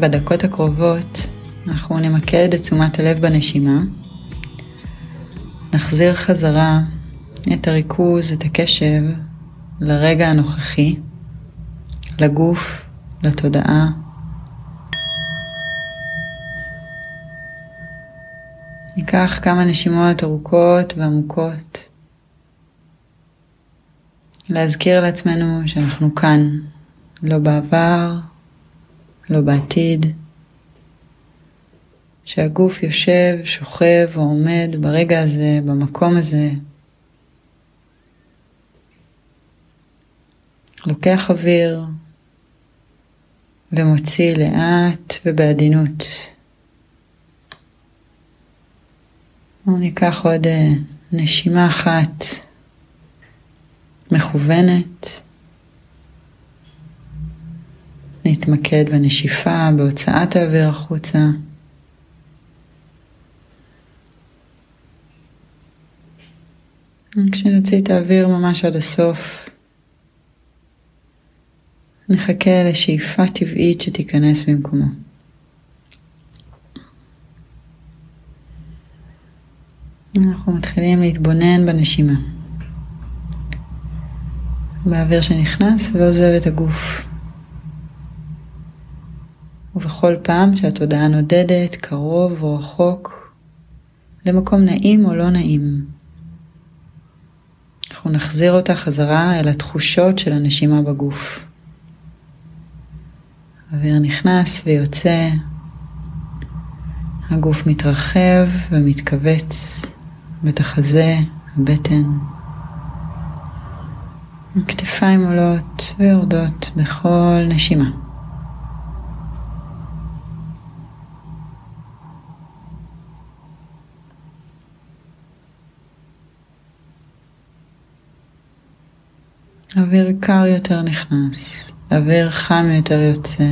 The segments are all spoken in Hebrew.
בדקות הקרובות אנחנו נמקד את תשומת הלב בנשימה. נחזיר חזרה את הריכוז, את הקשב, לרגע הנוכחי, לגוף, לתודעה. ניקח כמה נשימות ארוכות ועמוקות. להזכיר לעצמנו שאנחנו כאן, לא בעבר, לא בעתיד. שהגוף יושב, שוכב או עומד ברגע הזה, במקום הזה. לוקח אוויר ומוציא לאט ובעדינות. ניקח עוד אה, נשימה אחת מכוונת. נתמקד בנשיפה, בהוצאת האוויר החוצה. כשנוציא את האוויר ממש עד הסוף, נחכה לשאיפה טבעית שתיכנס במקומו. אנחנו מתחילים להתבונן בנשימה. באוויר שנכנס ועוזב את הגוף. ובכל פעם שהתודעה נודדת קרוב או רחוק למקום נעים או לא נעים, אנחנו נחזיר אותה חזרה אל התחושות של הנשימה בגוף. האוויר נכנס ויוצא, הגוף מתרחב ומתכווץ ואת החזה, הבטן. הכתפיים עולות ויורדות בכל נשימה. אוויר קר יותר נכנס, אוויר חם יותר יוצא.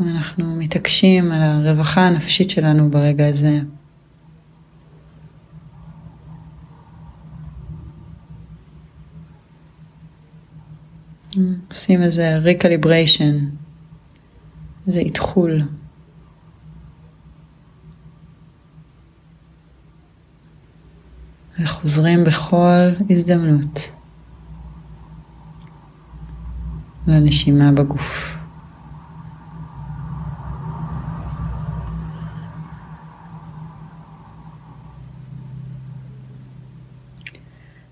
אנחנו מתעקשים על הרווחה הנפשית שלנו ברגע הזה. עושים איזה recalibration, איזה איתחול. וחוזרים בכל הזדמנות לנשימה בגוף.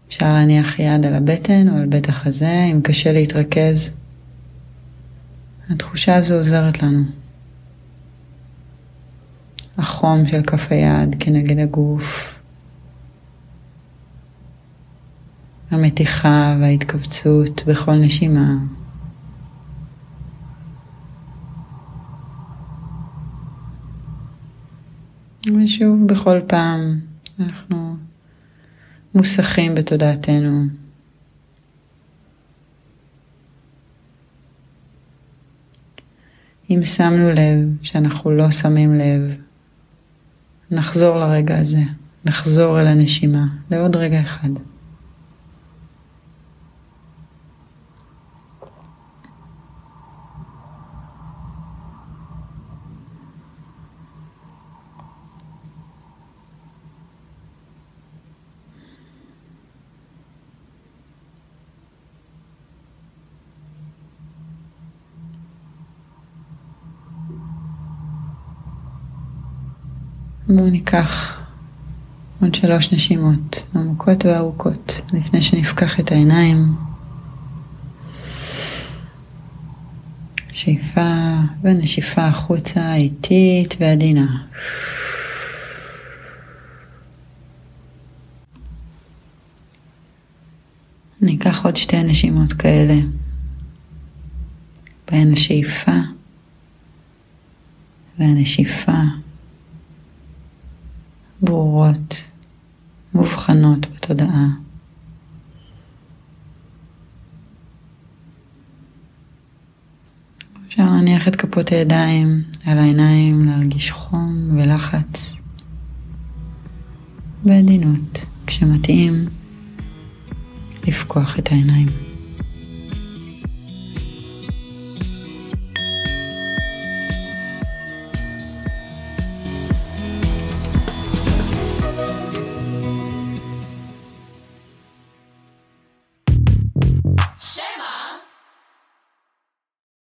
אפשר להניח יד על הבטן או על בית החזה, אם קשה להתרכז. התחושה הזו עוזרת לנו. החום של כף היד כנגד הגוף. המתיחה וההתכווצות בכל נשימה. ושוב, בכל פעם אנחנו מוסכים בתודעתנו. אם שמנו לב שאנחנו לא שמים לב, נחזור לרגע הזה, נחזור אל הנשימה לעוד רגע אחד. בואו ניקח עוד שלוש נשימות עמוקות וארוכות לפני שנפקח את העיניים. שאיפה ונשיפה החוצה איטית ועדינה. ניקח עוד שתי נשימות כאלה, בהן השאיפה והנשיפה. ברורות, מובחנות בתודעה. אפשר להניח את כפות הידיים על העיניים, להרגיש חום ולחץ בעדינות, כשמתאים, לפקוח את העיניים.